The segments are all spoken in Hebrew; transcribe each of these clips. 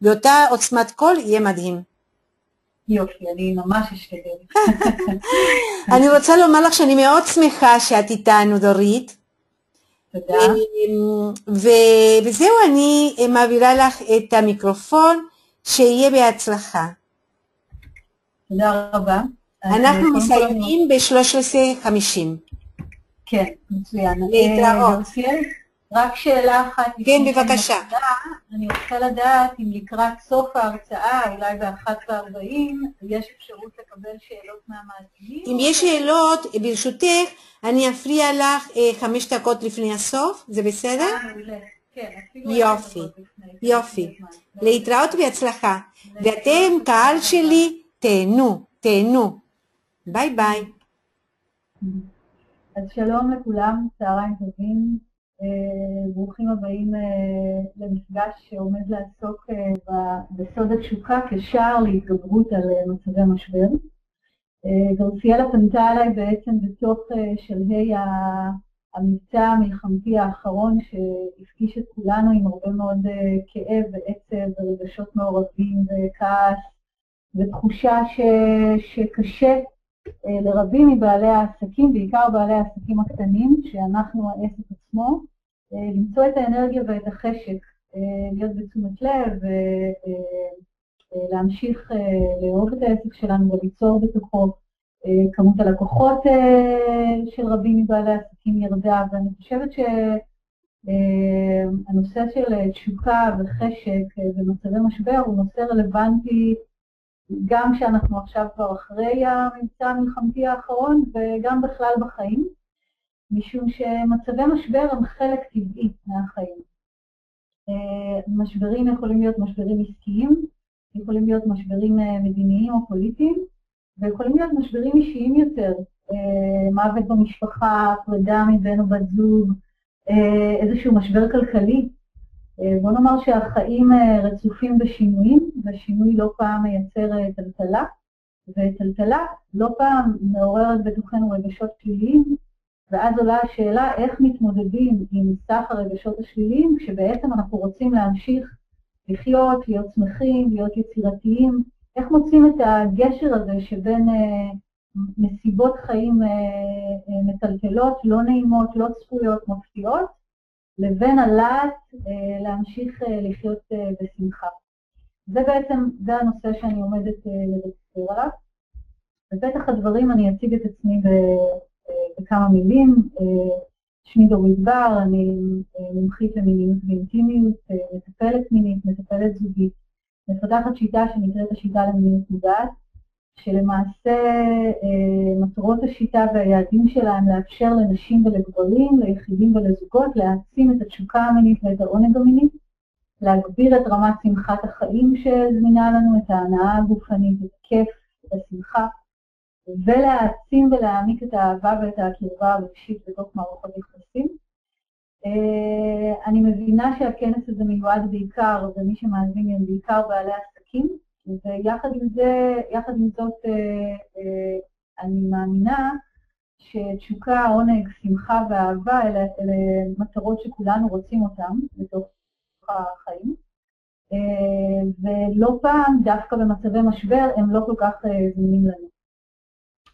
באותה עוצמת קול, יהיה מדהים. יופי, אני ממש אשתדל. אני רוצה לומר לך שאני מאוד שמחה שאת איתנו, דורית. תודה. וזהו, אני מעבירה לך את המיקרופון, שיהיה בהצלחה. תודה רבה. אנחנו מסיימים ב-13:50. כן, מצוין. להתראות. רק שאלה אחת. כן, בבקשה. אני רוצה לדעת אם לקראת סוף ההרצאה, אולי ב-13:40, יש אפשרות לקבל שאלות מהמאזינים? אם יש שאלות, ברשותך, אני אפריע לך אה, חמש דקות לפני הסוף, זה בסדר? אה. כן, יופי, יופי. להתראות בהצלחה. ואתם, קהל שלי, תהנו, תהנו. ביי ביי. אז שלום לכולם, צהריים טובים. אה, ברוכים הבאים אה, למפגש שעומד לעסוק אה, בסוד התשוקה כשער להתגברות על מצבי משבר. גרסיאלה פנתה אליי בעצם בתוך שלהי המבצע המלחמתי האחרון שהפגיש את כולנו עם הרבה מאוד כאב ועצב ורגשות מעורבים וכעס ותחושה ש, שקשה לרבים מבעלי העסקים, בעיקר בעלי העסקים הקטנים, שאנחנו העסק עצמו, אה, למצוא את האנרגיה ואת החשק, אה, להיות בתשומת לב ולהמשיך אה, לאהוב את העסק שלנו וליצור בתוכו. כמות הלקוחות של רבים מבעלי העסקים ירדה, ואני חושבת שהנושא של תשוקה וחשק במצבי משבר הוא נושא רלוונטי גם כשאנחנו עכשיו כבר אחרי המבצע המלחמתי האחרון וגם בכלל בחיים. משום שמצבי משבר הם חלק טבעי מהחיים. אה, משברים יכולים להיות משברים עסקיים, יכולים להיות משברים אה, מדיניים או פוליטיים, ויכולים להיות משברים אישיים יותר, אה, מוות במשפחה, פרידה מבן או בת זוג, איזשהו משבר כלכלי. בוא נאמר שהחיים רצופים בשינויים, ושינוי לא פעם מייצר טלטלה, וטלטלה לא פעם מעוררת בתוכנו רגשות פליליים, ואז עולה השאלה איך מתמודדים עם סך הרגשות השליליים, כשבעצם אנחנו רוצים להמשיך לחיות, להיות שמחים, להיות יצירתיים, איך מוצאים את הגשר הזה שבין אה, נסיבות חיים אה, אה, מטלטלות, לא נעימות, לא צפויות, מפתיעות, לבין הלהט אה, להמשיך אה, לחיות אה, בשמחה. זה בעצם, זה הנושא שאני עומדת לדבר עליו. בפתח הדברים אני אציג את עצמי בכמה מילים. שמי דורית בר, אני מומחית למיניות ואינטימיות, מטפלת מינית, מטפלת זוגית, מפתחת שיטה שנקראת השיטה למיניות מודעת, שלמעשה מטרות השיטה והיעדים שלה הם לאפשר לנשים ולגברים, ליחידים ולזוגות, להעצים את התשוקה המינית ואת העונג המיני, להגביר את רמת שמחת החיים שזמינה לנו, את ההנאה הגופנית, את הכיף, את השמחה, ולהעצים ולהעמיק את האהבה ואת הקרבה הרגשית בתוך מערכות יחסים. אה, אני מבינה שהכנס הזה מיועד בעיקר, ומי שמאזין הם בעיקר בעלי עסקים, ויחד עם זה, יחד עם זאת, אה, אה, אני מאמינה שתשוקה, עונג, שמחה ואהבה אלה, אלה מטרות שכולנו רוצים אותן בתוך החיים. ולא פעם, דווקא במצבי משבר, הם לא כל כך זמינים לנו.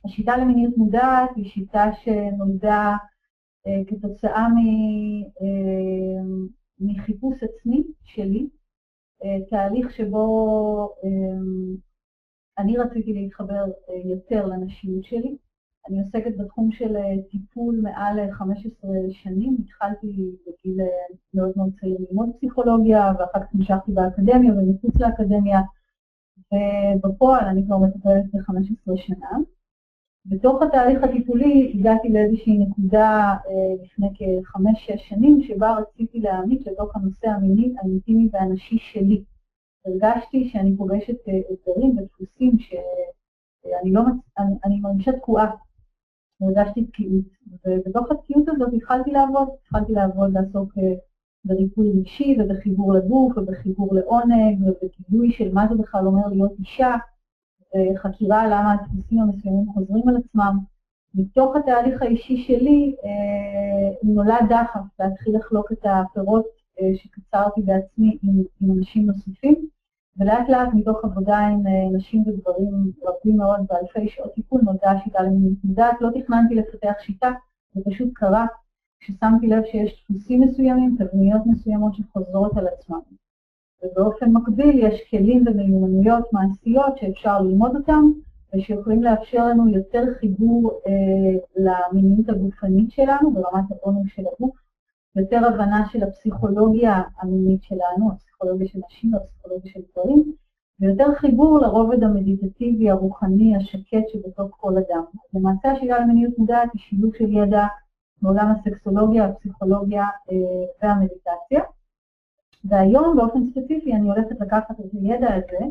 השיטה למיניות מודעת היא שיטה שנולדה אה, כתוצאה אה, מחיפוש עצמי שלי, אה, תהליך שבו אה, אני רציתי להתחבר אה, יותר לנשיות שלי. אני עוסקת בתחום של אה, טיפול מעל 15 שנים, התחלתי בגיל אה, מאוד מאוד צעיר ללמוד פסיכולוגיה, ואחר כך נשארתי באקדמיה ומחוץ לאקדמיה, ובפועל אני כבר מטפלת ב-15 שנה. בתוך התהליך הטיפולי הגעתי לאיזושהי נקודה אה, לפני כחמש-שש שנים, שבה רציתי להעמיק לתוך הנושא המיני, האינטימי והנשי שלי. הרגשתי שאני פוגשת אה, אתגרים ודפוסים שאני לא, אני, אני מרגישה תקועה. הרגשתי תקיעות. ובתוך התקיעות הזאת התחלתי לעבוד, התחלתי לעבוד, לעסוק אה, בריפוי רגשי ובחיבור לגוף ובחיבור לעונג ובגיבוי של מה זה בכלל אומר להיות אישה. וחקירה למה הדפוסים המסוימים חוזרים על עצמם. מתוך התהליך האישי שלי אה, נולד דחף להתחיל לחלוק את הפירות אה, שקצרתי בעצמי עם, עם אנשים נוספים, ולאט לאט מתוך עבודה עם אה, נשים וגברים רבים מאוד באלפי שעות טיפול נולדה השיטה למיניות. לא תכננתי לפתח שיטה, זה פשוט קרה כששמתי לב שיש דפוסים מסוימים, תבניות מסוימות שחוזרות על עצמם. ובאופן מקביל יש כלים ומיומנויות מעשיות שאפשר ללמוד אותם, ושיכולים לאפשר לנו יותר חיבור אה, למיניות הגופנית שלנו ברמת העונג של הגוף, יותר הבנה של הפסיכולוגיה המינית שלנו, הפסיכולוגיה של נשים והפסיכולוגיה של גברים, ויותר חיבור לרובד המדיטטיבי, הרוחני, השקט שבתוך כל אדם. למעשה השיטה למיניות מודעת היא שילוב של ידע מעולם הסקסולוגיה, הפסיכולוגיה אה, והמדיטציה. והיום באופן ספציפי אני הולכת לקחת את הידע הזה,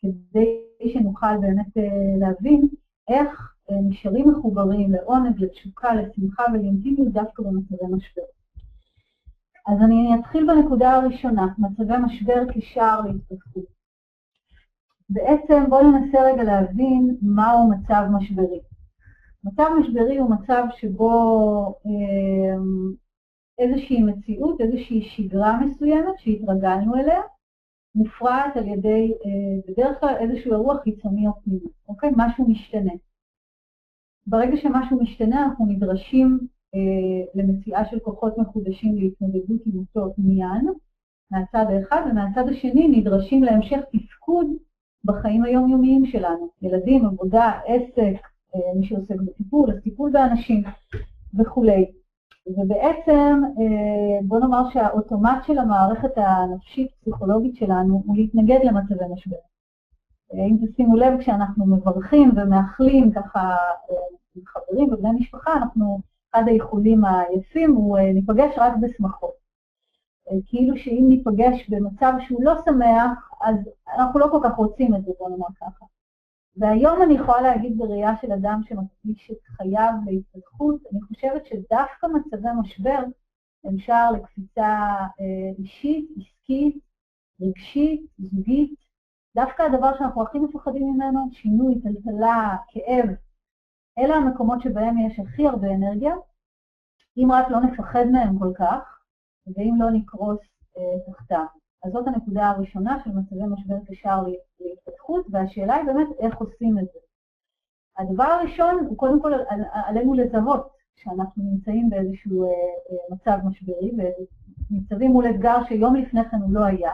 כדי שנוכל באמת אה, להבין איך אה, נשארים מחוברים לעונג, לתשוקה, לשמחה ולאינטימיות דווקא במצבי משבר. אז אני אתחיל בנקודה הראשונה, מצבי משבר כשער להתפתחות. בעצם בואו ננסה רגע להבין מהו מצב משברי. מצב משברי הוא מצב שבו אה, איזושהי מציאות, איזושהי שגרה מסוימת שהתרגלנו אליה, מופרעת על ידי, אה, בדרך כלל איזשהו אירוע חיצוני או פנימי, אוקיי? משהו משתנה. ברגע שמשהו משתנה אנחנו נדרשים אה, למציאה של כוחות מחודשים להתמודדות עם אותו עניין, מהצד האחד, ומהצד השני נדרשים להמשך תפקוד בחיים היומיומיים שלנו. ילדים, עבודה, עסק, אה, מי שעוסק בטיפול, הטיפול באנשים וכולי. ובעצם, אה, בוא נאמר שהאוטומט של המערכת הנפשית-פסיכולוגית שלנו הוא להתנגד למצבי משבר. אה, אם תשימו לב, כשאנחנו מברכים ומאחלים ככה אה, עם חברים ובני משפחה, אנחנו, אחד האיחולים היפים הוא ניפגש רק בשמחות. כאילו שאם ניפגש במצב שהוא לא שמח, אז אנחנו לא כל כך רוצים את זה, בוא נאמר ככה. והיום אני יכולה להגיד בראייה של אדם שמקדיש את חייו להתפתחות, אני חושבת שדווקא מצבי משבר הם שער לקפיצה אה, אישית, עסקית, רגשית, זוגית. דווקא הדבר שאנחנו הכי מפחדים ממנו, שינוי, טלטלה, כאב, אלה המקומות שבהם יש הכי הרבה אנרגיה. אם רק לא נפחד מהם כל כך, ואם לא נקרוס אה, תחתם. אז זאת הנקודה הראשונה של מצבי משבר כשער להתפתחות, והשאלה היא באמת איך עושים את זה. הדבר הראשון הוא קודם כל על, עלינו לזהות שאנחנו נמצאים באיזשהו אה, אה, מצב משברי, וניצבים מול אתגר שיום לפני כן הוא לא היה.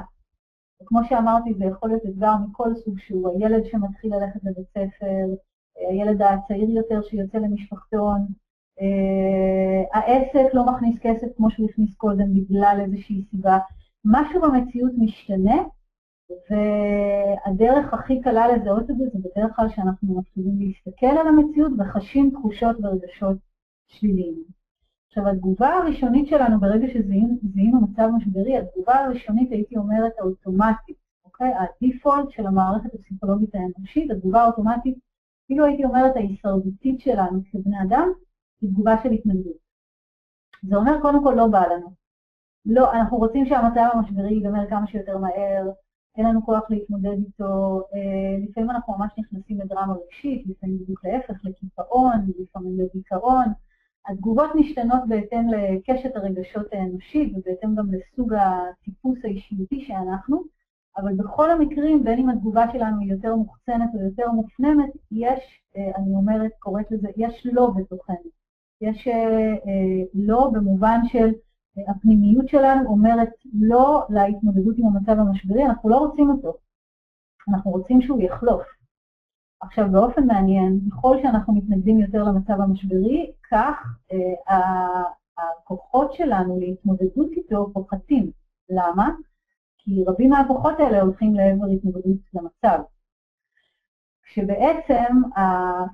וכמו שאמרתי, זה יכול להיות אתגר מכל סוג שהוא, הילד שמתחיל ללכת לבית ספר, הילד הצעיר יותר שיוצא למשפחתון, אה, העסק לא מכניס כסף כמו שהוא הכניס קודם בגלל איזושהי סיבה. משהו במציאות משתנה, והדרך הכי קלה לזהות את זה זה בדרך כלל שאנחנו מתחילים להסתכל על המציאות וחשים תחושות ורגשות שליליים. עכשיו, התגובה הראשונית שלנו ברגע שזיהינו מצב משברי, התגובה הראשונית, הייתי אומרת, האוטומטית, אוקיי? הדיפולט של המערכת הפסיכולוגית האנושית, התגובה האוטומטית, אפילו הייתי אומרת ההישרדותית שלנו כבני אדם, היא תגובה של התנגדות. זה אומר, קודם כל, לא בא לנו. לא, אנחנו רוצים שהמצב המשברי ייגמר כמה שיותר מהר, אין לנו כוח להתמודד איתו, אה, לפעמים אנחנו ממש נכנסים לדרמה רגשית, לפעמים בדיוק להפך, לקיפאון, לפעמים לדיכאון. התגובות משתנות בהתאם לקשת הרגשות האנושית ובהתאם גם לסוג הטיפוס האישיותי שאנחנו, אבל בכל המקרים, בין אם התגובה שלנו היא יותר מוחצנת או יותר מופנמת, יש, אה, אני אומרת, קוראת לזה, יש לא בתוכנו. יש אה, לא במובן של הפנימיות שלנו אומרת לא להתמודדות עם המצב המשברי, אנחנו לא רוצים אותו. אנחנו רוצים שהוא יחלוף. עכשיו, באופן מעניין, ככל שאנחנו מתנגדים יותר למצב המשברי, כך אה, הכוחות שלנו להתמודדות איתו פוחתים. למה? כי רבים מהכוחות האלה הולכים לעבר התמודדות למצב. שבעצם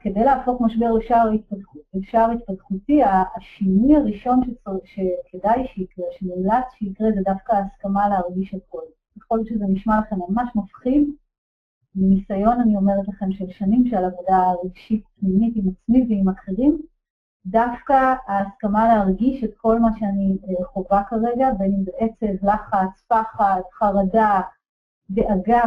כדי להפוך משבר לשער התפתחות, לשער התפתחותי, השינוי הראשון שכדאי שיקרה, שמומלץ שיקרה, זה דווקא ההסכמה להרגיש הכל. יכול להיות שזה נשמע לכם ממש מפחיד, מניסיון אני אומרת לכם של שנים של עבודה רגשית פנימית עם עצמי ועם אחרים, דווקא ההסכמה להרגיש את כל מה שאני אה, חווה כרגע, בין אם זה עצב, לחץ, פחד, חרדה, דאגה,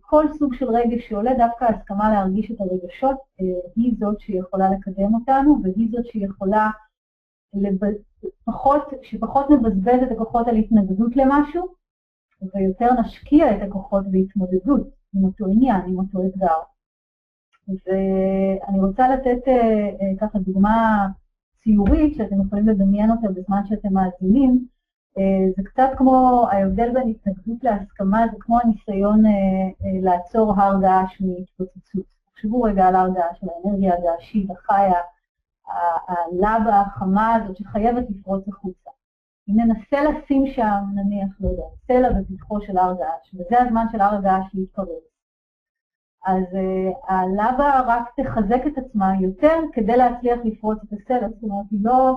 כל סוג של רגש שעולה, דווקא ההסכמה להרגיש את הרגשות אה, היא זאת שיכולה לקדם אותנו, והיא זאת שיכולה פחות, שפחות מבזבז את הכוחות על התנגדות למשהו, ויותר נשקיע את הכוחות בהתמודדות עם אותו עניין, עם אותו אתגר. ואני רוצה לתת אה, אה, ככה דוגמה ציורית, שאתם יכולים לדמיין אותה בזמן שאתם מאזינים. אה, זה קצת כמו ההבדל בין התנגדות להסכמה, זה כמו הניסיון לעצור הר געש מהתפוצצות. תחשבו רגע על הר געש, על האנרגיה הגעשית, החיה, הלבה החמה הזאת שחייבת לפרוץ החוצה. אם ננסה לשים שם, נניח, לא יודע, סלע בפתחו של הר געש, וזה הזמן של הר געש להתפרץ. אז הלבה רק תחזק את עצמה יותר כדי להצליח לפרוץ את הסלע, זאת אומרת, היא לא,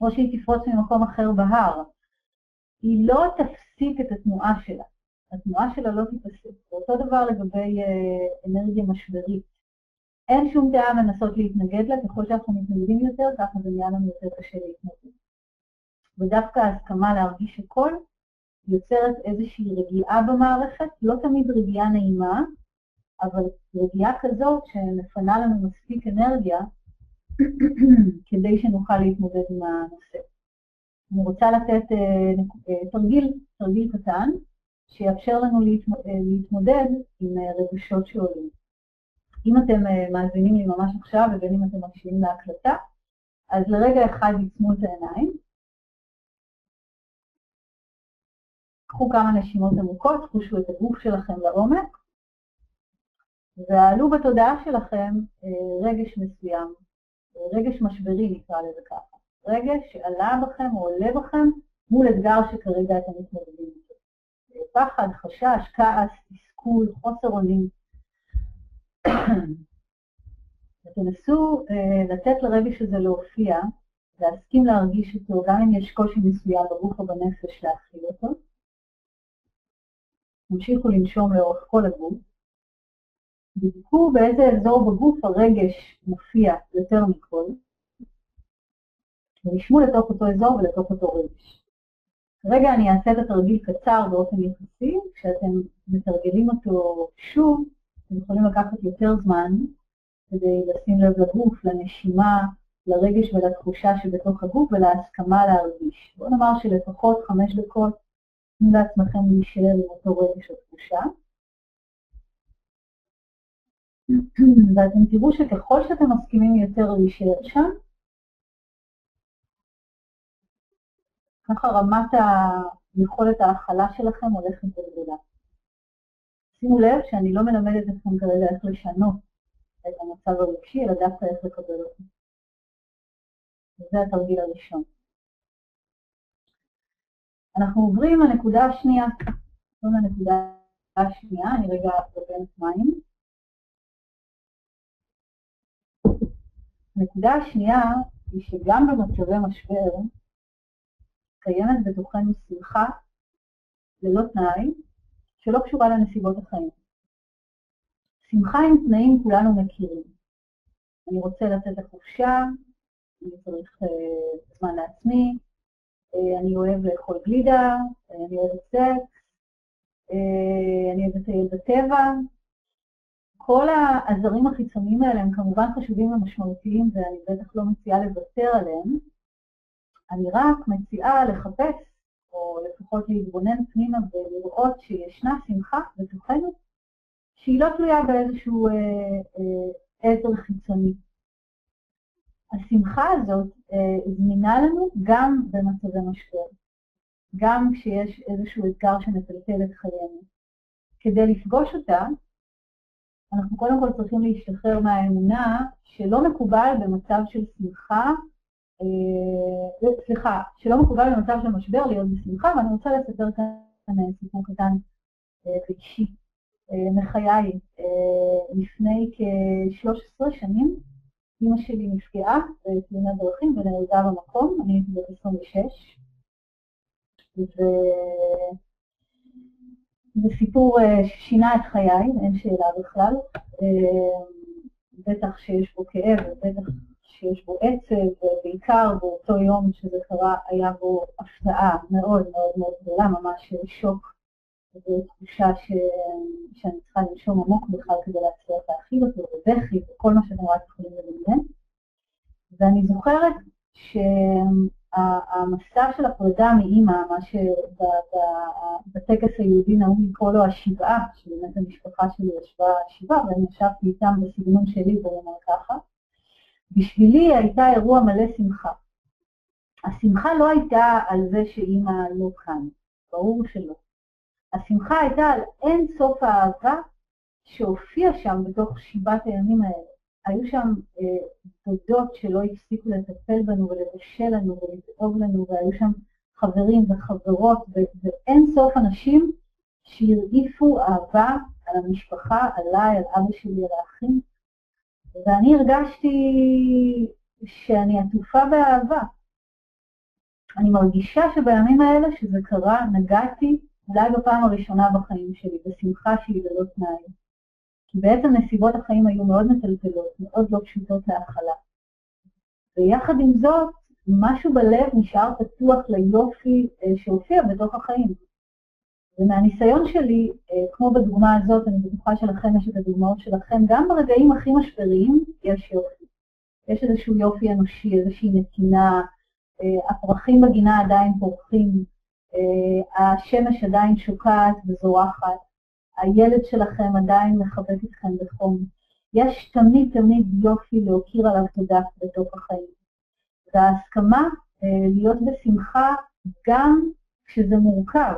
או שהיא תפרוץ ממקום אחר בהר, היא לא תפסיק את התנועה שלה, התנועה שלה לא תיפסק. ואותו דבר לגבי uh, אנרגיה משברית. אין שום טעם לנסות להתנגד לה, ככל שאנחנו מתנגדים יותר, ככה זה נהיה לנו יותר קשה להתנגד. ודווקא ההסכמה להרגיש הכל יוצרת איזושהי רגיעה במערכת, לא תמיד רגיעה נעימה, אבל רגיעה כזאת שמפנה לנו מספיק אנרגיה כדי שנוכל להתמודד עם הנושא. אני רוצה לתת אה, אה, תרגיל, תרגיל קטן, שיאפשר לנו להתמודד עם אה, רגשות שעולים. אם אתם מאזינים לי ממש עכשיו, ובין אם אתם מקשיבים להקלטה, אז לרגע אחד יצמו את העיניים, קחו כמה נשימות עמוקות, חושו את הגוף שלכם לעומק, ועלו בתודעה שלכם אה, רגש מסוים, אה, רגש משברי נקרא לזה ככה, רגש שעלה בכם או עולה בכם מול אתגר שכרגע אתם מתמודדים איתו. אה, פחד, חשש, כעס, תסכול, חוסר אונים. ותנסו לתת לרגש הזה להופיע, להסכים להרגיש אותו, גם אם יש קושי מסוים בגוף או בנפש להכיל אותו. תמשיכו לנשום לאורך כל הגוף. בדקו באיזה אזור בגוף הרגש מופיע יותר מכל, ונשמו לתוך אותו אזור ולתוך אותו רגש. כרגע אני אעשה את התרגיל קצר באופן יחסי, כשאתם מתרגלים אותו שוב, אתם יכולים לקחת יותר זמן כדי לשים לב לגוף, לנשימה, לרגש ולתחושה שבתוך הגוף ולהסכמה להרגיש. בואו נאמר שלפחות חמש דקות תנו לעצמכם להישאר עם אותו רגש או תחושה. ואתם תראו שככל שאתם מסכימים יותר להישאר שם, ככה רמת יכולת ההכלה שלכם הולכת וגדולה. שימו לב שאני לא מלמדת אתכם כרגע איך לשנות את המצב הרגשי, אלא דווקא איך לקבל אותו. וזה התרגיל הראשון. אנחנו עוברים לנקודה השנייה. עוברים לנקודה השנייה, אני רגע אבן מים. הנקודה השנייה היא שגם במצבי משבר קיימת בתוכנו שמחה ללא תנאי, שלא קשורה לנסיבות החיים. שמחה עם תנאים כולנו מכירים. אני רוצה לצאת לחופשה, אני צריך uh, זמן לעצמי, uh, אני אוהב לאכול גלידה, uh, אני אוהב סקס, uh, אני אוהב לטייל בטבע, כל העזרים החיצוניים האלה הם כמובן חשובים ומשמעותיים ואני בטח לא מציעה לוותר עליהם. אני רק מציעה לחפש, או לפחות להתבונן פנימה ולראות שישנה שמחה בתוכנו, שהיא לא תלויה באיזשהו אה, אה, עזר חיצוני. השמחה הזאת אה, זמינה לנו גם במצבי משבר, גם כשיש איזשהו אתגר שמטלטל את חיינו. כדי לפגוש אותה, אנחנו קודם כל צריכים להשתחרר מהאמונה שלא מקובל במצב של שמחה, סליחה, שלא מקובל במצב של משבר להיות בשמחה, ואני רוצה לספר כאן אה, סיפור קטן ואישי אה, אה, מחיי. אה, לפני כ-13 שנים אמא שלי נפגעה בתאונת דרכים ונהרגה במקום, אני הייתי בת 26, ו... זה סיפור אה, ששינה את חיי, אין שאלה בכלל. אה, בטח שיש בו כאב, ובטח שיש בו עצב, ובעיקר באותו יום שזה קרה, היה בו הפתעה מאוד מאוד מאוד גדולה, ממש שוק ותחושה ש... שאני צריכה לנשום עמוק בכלל כדי להצליח להכיל אותו, ובכי, וכל מה שאתם רק יכולים לדמיין. ואני זוכרת ש... המסע של הפרידה מאימא, מה שבטקס היהודי נהוג לקרוא לו השבעה, שבאמת המשפחה שלי ישבה שבעה, ואני ישבתי איתם בסגנון שלי, בואו נאמר ככה, בשבילי הייתה אירוע מלא שמחה. השמחה לא הייתה על זה שאימא לא כאן, ברור שלא. השמחה הייתה על אין סוף האהבה שהופיע שם בתוך שבעת הימים האלה. היו שם אה, דודות שלא הפסיקו לטפל בנו ולבשל לנו ולדאוג לנו, והיו שם חברים וחברות ואין סוף אנשים שהרעיפו אהבה על המשפחה, עליי, על אבא שלי, על האחים, ואני הרגשתי שאני עטופה באהבה. אני מרגישה שבימים האלה שזה קרה, נגעתי אולי בפעם הראשונה בחיים שלי, בשמחה שהיא ללא תנאי. כי בעצם נסיבות החיים היו מאוד מטלטלות, מאוד לא פשוטות להכלה. ויחד עם זאת, משהו בלב נשאר פתוח ליופי אה, שהופיע בתוך החיים. ומהניסיון שלי, אה, כמו בדוגמה הזאת, אני בטוחה שלכם יש את הדוגמאות שלכם, גם ברגעים הכי משבריים יש יופי. יש איזשהו יופי אנושי, איזושהי נתינה, אה, הפרחים בגינה עדיין פורחים, השמש עדיין שוקעת וזורחת, הילד שלכם עדיין מחבק אתכם בחום. יש תמיד תמיד יופי להוקיר עליו תודה בתוך החיים. וההסכמה אה, להיות בשמחה גם כשזה מורכב,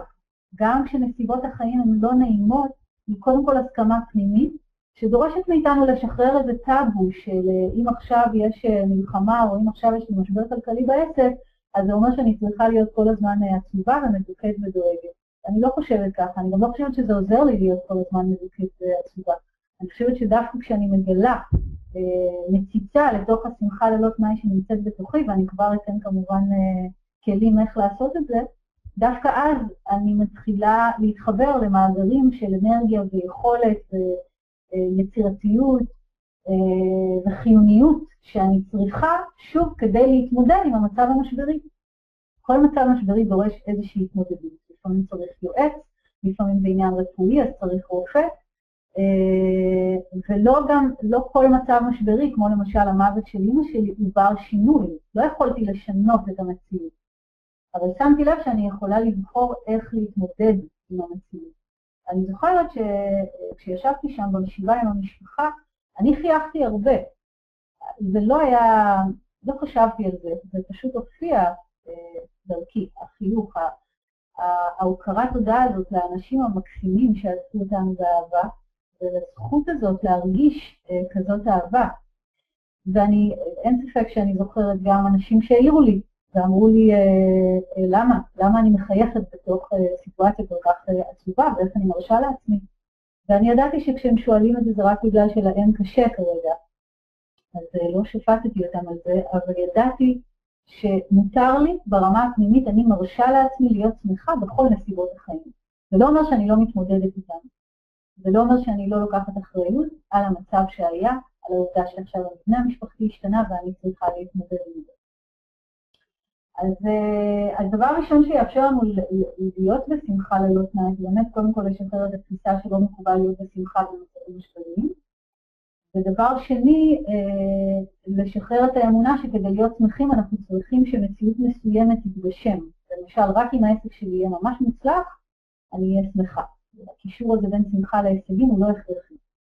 גם כשנסיבות החיים הן לא נעימות, היא קודם כל הסכמה פנימית, שדורשת מאיתנו לשחרר איזה טאבו של אה, אם עכשיו יש אה, מלחמה או אם עכשיו יש לי משבר כלכלי בעסק, אז זה אומר שאני צריכה להיות כל הזמן עצובה ומדוכאת ודואגת. אני לא חושבת ככה, אני גם לא חושבת שזה עוזר לי להיות כל הזמן מדוכאת ועצובה. אני חושבת שדווקא כשאני מגלה אה, מציצה לתוך השמחה ללא תנאי שנמצאת בתוכי, ואני כבר אתן כמובן אה, כלים איך לעשות את זה, דווקא אז אני מתחילה להתחבר למאגרים של אנרגיה ויכולת ויצירתיות אה, וחיוניות שאני צריכה, שוב, כדי להתמודד עם המצב המשברי. כל מצב משברי דורש איזושהי התמודדות. לפעמים צריך יועץ, לפעמים זה עניין רפואי, אז צריך רופא, אה, ולא גם, לא כל מצב משברי, כמו למשל המוות של אמא שלי, הוא בר שינוי. לא יכולתי לשנות את המציאות. אבל שמתי לב שאני יכולה לבחור איך להתמודד עם המציאות. אני זוכרת שכשישבתי שם במשיבה עם המשפחה, אני חייכתי הרבה. זה לא היה, לא חשבתי על זה, זה פשוט הופיע אה, דרכי, החיוך, ההוקרת תודה הזאת לאנשים המקסימים שעשו אותנו באהבה, ולזכות הזאת להרגיש אה, כזאת אהבה. ואני, אין ספק שאני זוכרת גם אנשים שהעירו לי ואמרו לי, אה, אה, למה? למה אני מחייכת בתוך סיטואציה כל כך עצובה ואיך אני מרשה לעצמי? ואני ידעתי שכשהם שואלים את זה זה רק בגלל שלהם קשה כרגע. אז לא שפטתי אותם על זה, אבל ידעתי שמותר לי ברמה הפנימית, אני מרשה לעצמי להיות שמחה בכל נסיבות החיים. זה לא אומר שאני לא מתמודדת איתם. זה לא אומר שאני לא לוקחת אחריות על המצב שהיה, על העובדה שעכשיו המבנה המשפחתי השתנה ואני צריכה להתמודד עם זה. אז הדבר אה, הראשון שיאפשר לנו להיות בשמחה ללא תנאי, זה באמת קודם כל לשחרר את התפיסה שלא מקובל להיות בשמחה במצבים משתנים. ודבר שני, אה, לשחרר את האמונה שכדי להיות שמחים אנחנו צריכים שמציאות מסוימת תתגשם. למשל, רק אם העסק שלי יהיה ממש מוצלח, אני אהיה שמחה. הקישור הזה בין שמחה להישגים הוא לא הכרחי.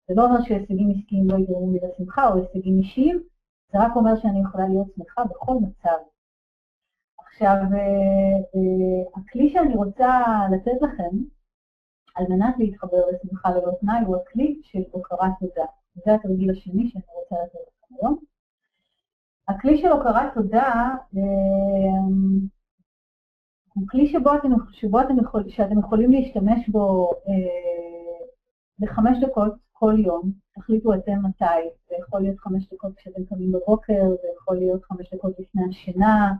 זה לא אומר שהישגים עסקיים לא יגרמו לי לשמחה או הישגים אישיים, זה רק אומר שאני יכולה להיות שמחה בכל מצב. עכשיו, אה, אה, הכלי שאני רוצה לתת לכם, על מנת להתחבר לשמחה ללא תנאי, הוא הכלי של הוקרת תודה. זה התרגיל השני שאני רוצה לתת לכם היום. הכלי של הוקרת תודה אה, הוא כלי שבו אתם, שבו אתם יכול, שאתם יכולים להשתמש בו אה, דקות כל יום, תחליטו אתם מתי, זה יכול להיות חמש דקות כשאתם קמים בבוקר, זה יכול להיות חמש דקות לפני השינה,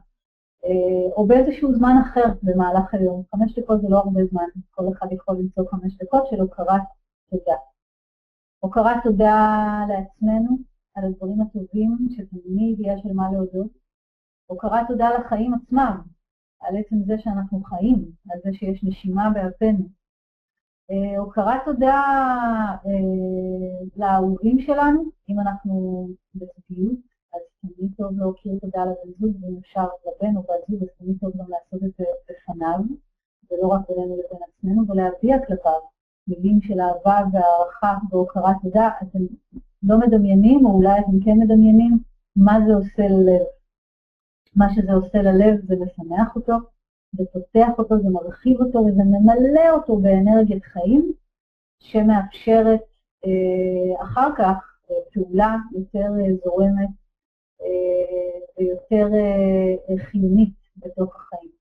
או באיזשהו זמן אחר במהלך היום. חמש דקות זה לא הרבה זמן, כל אחד יכול למצוא חמש דקות של הוקרת תודה. הוקרת תודה לעצמנו על הדברים הטובים, שתמיד יש על מה להודות. הוקרת תודה לחיים עצמם, על עצם זה שאנחנו חיים, על זה שיש נשימה באפינו. אה, הוקרת תודה אה, לאהובים שלנו, אם אנחנו בזוגיות, תמיד טוב להכיר תודה לבן זוג, ואם אפשר לבן או בת זוג, אז תמיד טוב גם לעשות את זה בפניו, ולא רק בינינו לבין עצמנו, ולהביע כלפיו מילים של אהבה והערכה והוקרת תודה. אתם לא מדמיינים, או אולי אתם כן מדמיינים, מה זה עושה ללב. מה שזה עושה ללב זה לשמח אותו, זה פותח אותו, זה מרחיב אותו וזה ממלא אותו באנרגיית חיים שמאפשרת אה, אחר כך אה, פעולה יותר אה, זורמת ויותר אה, חיונית בתוך החיים.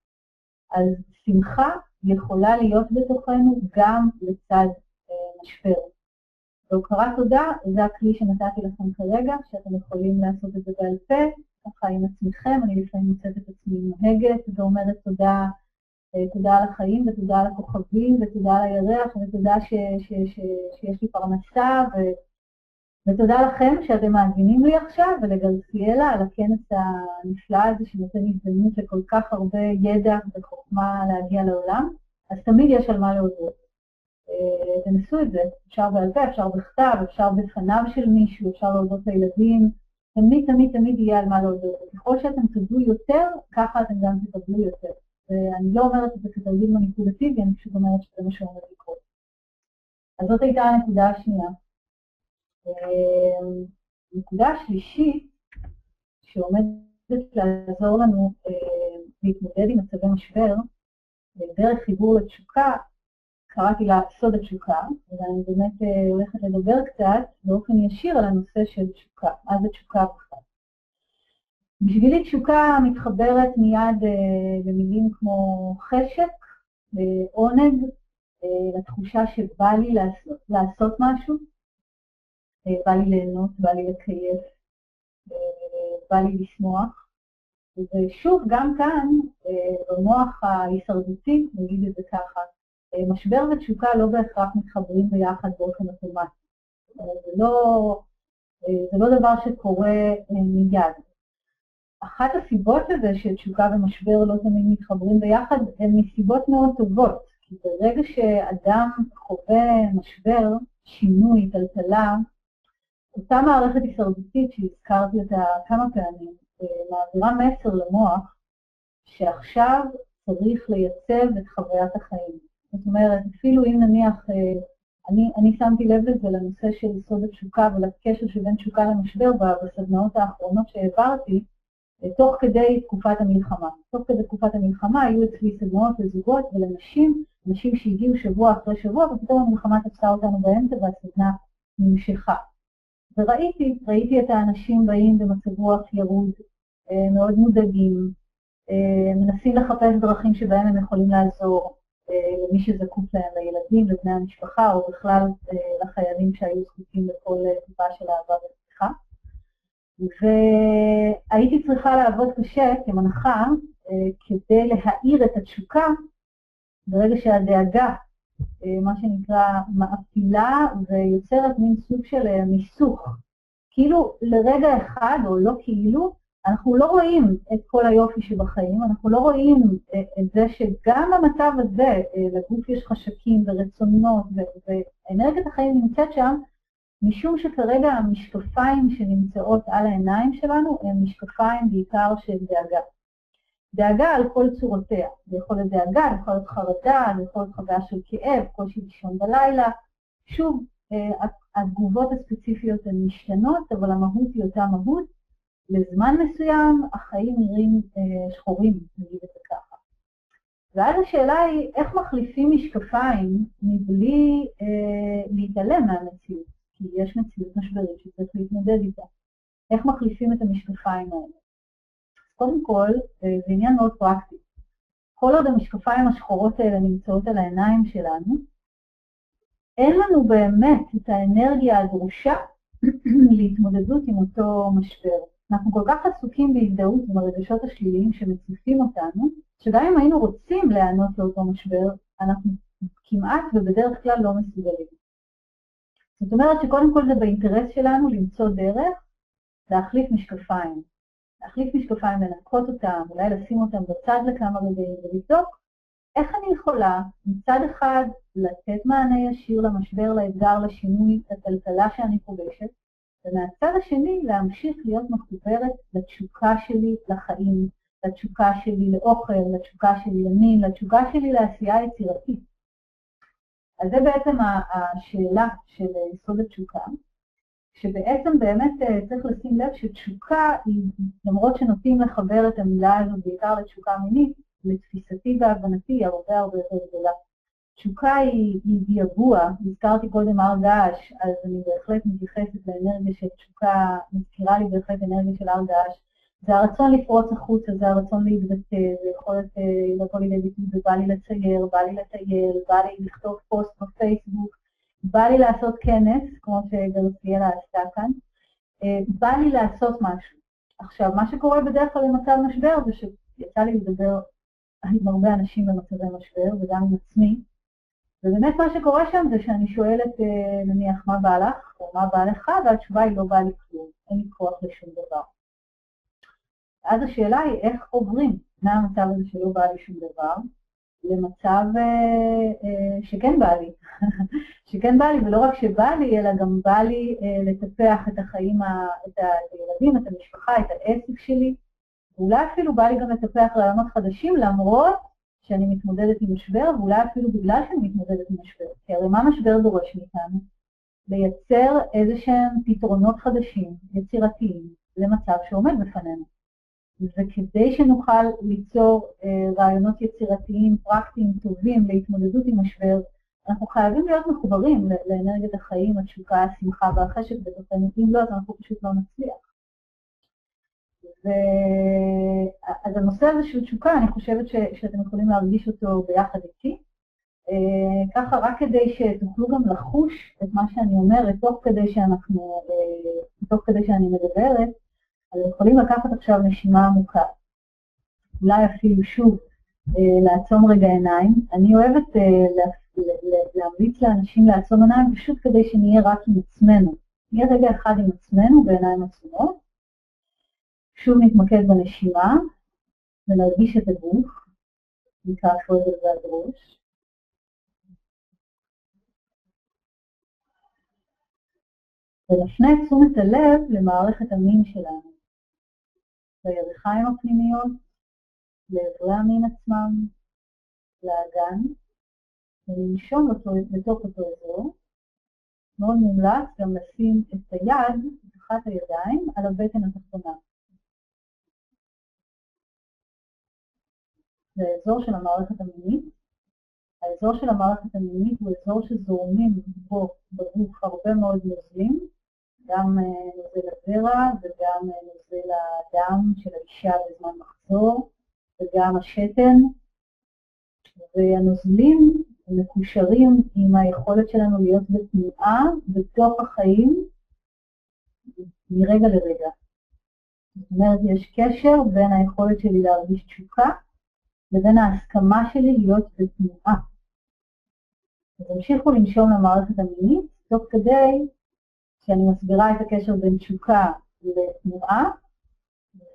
אז שמחה יכולה להיות בתוכנו גם לצד אה, משבר. והוקרת תודה זה הכלי שנתתי לכם כרגע, שאתם יכולים לעשות את זה בעל פה, ככה עם עצמכם, אני לפעמים מוצאת את עצמי נוהגת ואומרת תודה, אה, תודה על החיים ותודה על הכוכבים ותודה על הירח ותודה ש, ש, ש, שיש לי פרנסה ו, ותודה לכם שאתם מאזינים לי עכשיו ולגרסיאלה על הכנס הנפלא הזה שנותן הזדמנות לכל כך הרבה ידע וחוכמה להגיע לעולם, אז תמיד יש על מה להודות. אה, תנסו את זה, אפשר בעל פה, אפשר בכתב, אפשר בפניו של מישהו, אפשר להודות לילדים, תמיד תמיד תמיד יהיה על מה להודות. ככל שאתם תודו יותר, ככה אתם גם תקבלו יותר. ואני לא אומרת את זה כתרגיל מניפולטיבי, אני פשוט אומרת שזה מה שעומד לקרות. אז זאת הייתה הנקודה השנייה. אה, הנקודה השלישית, שעומדת לעזור לנו אה, להתמודד עם מצבי משבר, דרך חיבור לתשוקה, קראתי לה סוד התשוקה, ואני באמת אה, הולכת לדבר קצת באופן ישיר על הנושא של תשוקה, מה זה תשוקה בכלל. בשבילי תשוקה מתחברת מיד אה, למילים כמו חשק, אה, עונג, לתחושה שבא לי לעשות, לעשות משהו, בא לי ליהנות, בא לי לקייף, בא לי לשמוח. ושוב, גם כאן, במוח ההישרדותי, נגיד את זה ככה, משבר ותשוקה לא בהכרח מתחברים ביחד באופן אוטומטי. זה לא, זה לא דבר שקורה אה, מיד. אחת הסיבות לזה שתשוקה ומשבר לא תמיד מתחברים ביחד הן מסיבות מאוד טובות. כי ברגע שאדם חווה משבר, שינוי, טלטלה, אותה מערכת הישרדותית שהזכרתי אותה כמה פעמים, אה, מעבירה מסר למוח שעכשיו צריך לייצב את חוויית החיים. זאת אומרת, אפילו אם נניח, אה, אני, אני שמתי לב לזה לנושא של יסוד התשוקה ולקשר שבין תשוקה למשבר בסדנאות האחרונות שהעברתי, אה, תוך כדי תקופת המלחמה. תוך כדי תקופת המלחמה היו אצלי סדנאות לזוגות ולנשים, נשים שהגיעו שבוע אחרי שבוע, ופתאום המלחמה תפסה אותנו באמצע והסדנה נמשכה. וראיתי, ראיתי את האנשים באים במצב רוח ירוד, אה, מאוד מודאגים, מנסים לחפש דרכים שבהם הם יכולים לעזור, אה, למי שזקוק להם, לילדים, לבני המשפחה, או בכלל אה, לחיילים שהיו זקוקים לכל אה, טיפה של אהבה וסליחה. והייתי צריכה לעבוד קשה כמנחה כדי להאיר את התשוקה ברגע שהדאגה, מה שנקרא, מאפילה ויוצרת מין סוג של מיסוך. כאילו לרגע אחד, או לא כאילו, אנחנו לא רואים את כל היופי שבחיים, אנחנו לא רואים אה, את זה שגם במצב הזה אה, לגוף יש חשקים ורצונות, ואנרגיית החיים נמצאת שם, משום שכרגע המשקפיים שנמצאות על העיניים שלנו הן משקפיים בעיקר של דאגה. דאגה על כל צורותיה. זה יכול להיות דאגה, זה יכול להיות חרדה, זה יכול להיות חוויה של כאב, קושי לישון בלילה. שוב, אה, התגובות הספציפיות הן משתנות, אבל המהות היא אותה מהות. לזמן מסוים החיים נראים אה, שחורים, נגיד את זה ככה. ואז השאלה היא, איך מחליפים משקפיים מבלי אה, להתעלם מהמציאות? כי יש מציאות משברית שצריך להתמודד איתה. איך מחליפים את המשקפיים האלה? קודם כל, אה, זה עניין מאוד פרקטי. כל עוד המשקפיים השחורות האלה נמצאות על העיניים שלנו, אין לנו באמת את האנרגיה הדרושה להתמודדות עם אותו משבר. אנחנו כל כך עסוקים בהזדהות עם הרגשות השליליים שמציפים אותנו, שגם אם היינו רוצים להיענות לאותו משבר, אנחנו כמעט ובדרך כלל לא מסוגלים. זאת אומרת שקודם כל זה באינטרס שלנו למצוא דרך להחליף משקפיים. להחליף משקפיים, לנקות אותם, אולי לשים אותם בצד לכמה רגעים ולבדוק איך אני יכולה מצד אחד לתת מענה ישיר למשבר, לאתגר, לשינוי, לטלטלה שאני פוגשת, ומהצד השני להמשיך להיות מחוברת לתשוקה שלי לחיים, לתשוקה שלי לאוכל, לתשוקה שלי למין, לתשוקה שלי לעשייה יצירתית. אז זה בעצם השאלה של יסוד התשוקה, שבעצם באמת אה, צריך לשים לב שתשוקה היא, למרות שנוטים לחבר את המילה הזאת בעיקר לתשוקה מינית, לתפיסתי והבנתי היא הרבה הרבה יותר גדולה. תשוקה היא, היא יבוע, הזכרתי קודם הר געש, אז אני בהחלט מתייחסת לאנרגיה של תשוקה, מזכירה לי בהחלט אנרגיה של הר געש. זה הרצון לפרוץ החוצה, זה הרצון להתבטא, זה יכולת אה, לבוא לידי ביטוי, ובא לי לצייר, בא לי לטייל, בא לי לכתוב פוסט בפייסבוק, בא לי לעשות כנס, כמו שגרציאלה עשתה כאן, אה, בא לי לעשות משהו. עכשיו, מה שקורה בדרך כלל במצב משבר זה שיצא לי לדבר עם הרבה אנשים במצבי משבר, וגם עם עצמי, ובאמת מה שקורה שם זה שאני שואלת, אה, נניח, מה בא לך, או מה בא לך, והתשובה היא לא בא לי כלום, אין לי כוח לשום דבר. אז השאלה היא איך עוברים מהמצב הזה שלא בא לי שום דבר, למצב אה, אה, שכן בא לי. שכן בא לי, ולא רק שבא לי, אלא גם בא לי אה, לטפח את החיים, את הילדים, את המשפחה, את העסק שלי, ואולי אפילו בא לי גם לטפח רעיונות חדשים, למרות שאני מתמודדת עם משבר, ואולי אפילו בגלל שאני מתמודדת עם משבר. כי הרי מה משבר דורש מאיתנו? לייצר איזה שהם פתרונות חדשים, יצירתיים, למצב שעומד בפנינו. וכדי שנוכל ליצור אה, רעיונות יצירתיים, פרקטיים, טובים להתמודדות עם משבר, אנחנו חייבים להיות מחוברים לאנרגיית החיים, התשוקה, השמחה והחשק בתוכנו, אם לא, אז אנחנו פשוט לא נצליח. ו... אז הנושא הזה של תשוקה, אני חושבת ש... שאתם יכולים להרגיש אותו ביחד איתי. אה, ככה, רק כדי שתוכלו גם לחוש את מה שאני אומרת, תוך כדי שאנחנו, אה, תוך כדי שאני מדברת, אז יכולים לקחת עכשיו נשימה עמוקה. אולי אפילו שוב אה, לעצום רגע עיניים. אני אוהבת אה, להמליץ לאנשים לעצום עיניים פשוט כדי שנהיה רק עם עצמנו. נהיה רגע אחד עם עצמנו בעיניים עצומות. שוב נתמקד בנשימה ונרגיש את הגוף, נקרא שולדר ועד ראש. ונפנה את תשומת הלב למערכת המין שלנו. לירכיים הפנימיות, לאיברי המין עצמם, לאגן, ולנשום אותו, בתוך אותו אזור. מאוד מומלץ גם לשים את היד, את אחת הידיים, על הבטן התחתונה. זה האזור של המערכת המינית. האזור של המערכת המינית הוא אזור שזורמים בו בגוף הרבה מאוד נוזלים, גם אה, נוזל הזרע וגם אה, נוזל הדם של האישה בזמן מחזור וגם השתן. והנוזלים מקושרים עם היכולת שלנו להיות בתנועה בתוך החיים מרגע לרגע. זאת אומרת, יש קשר בין היכולת שלי להרגיש תשוקה לבין ההסכמה שלי להיות בתנועה. אז המשיכו לנשום למערכת המינית, תוך כדי שאני מסבירה את הקשר בין תשוקה לתנועה,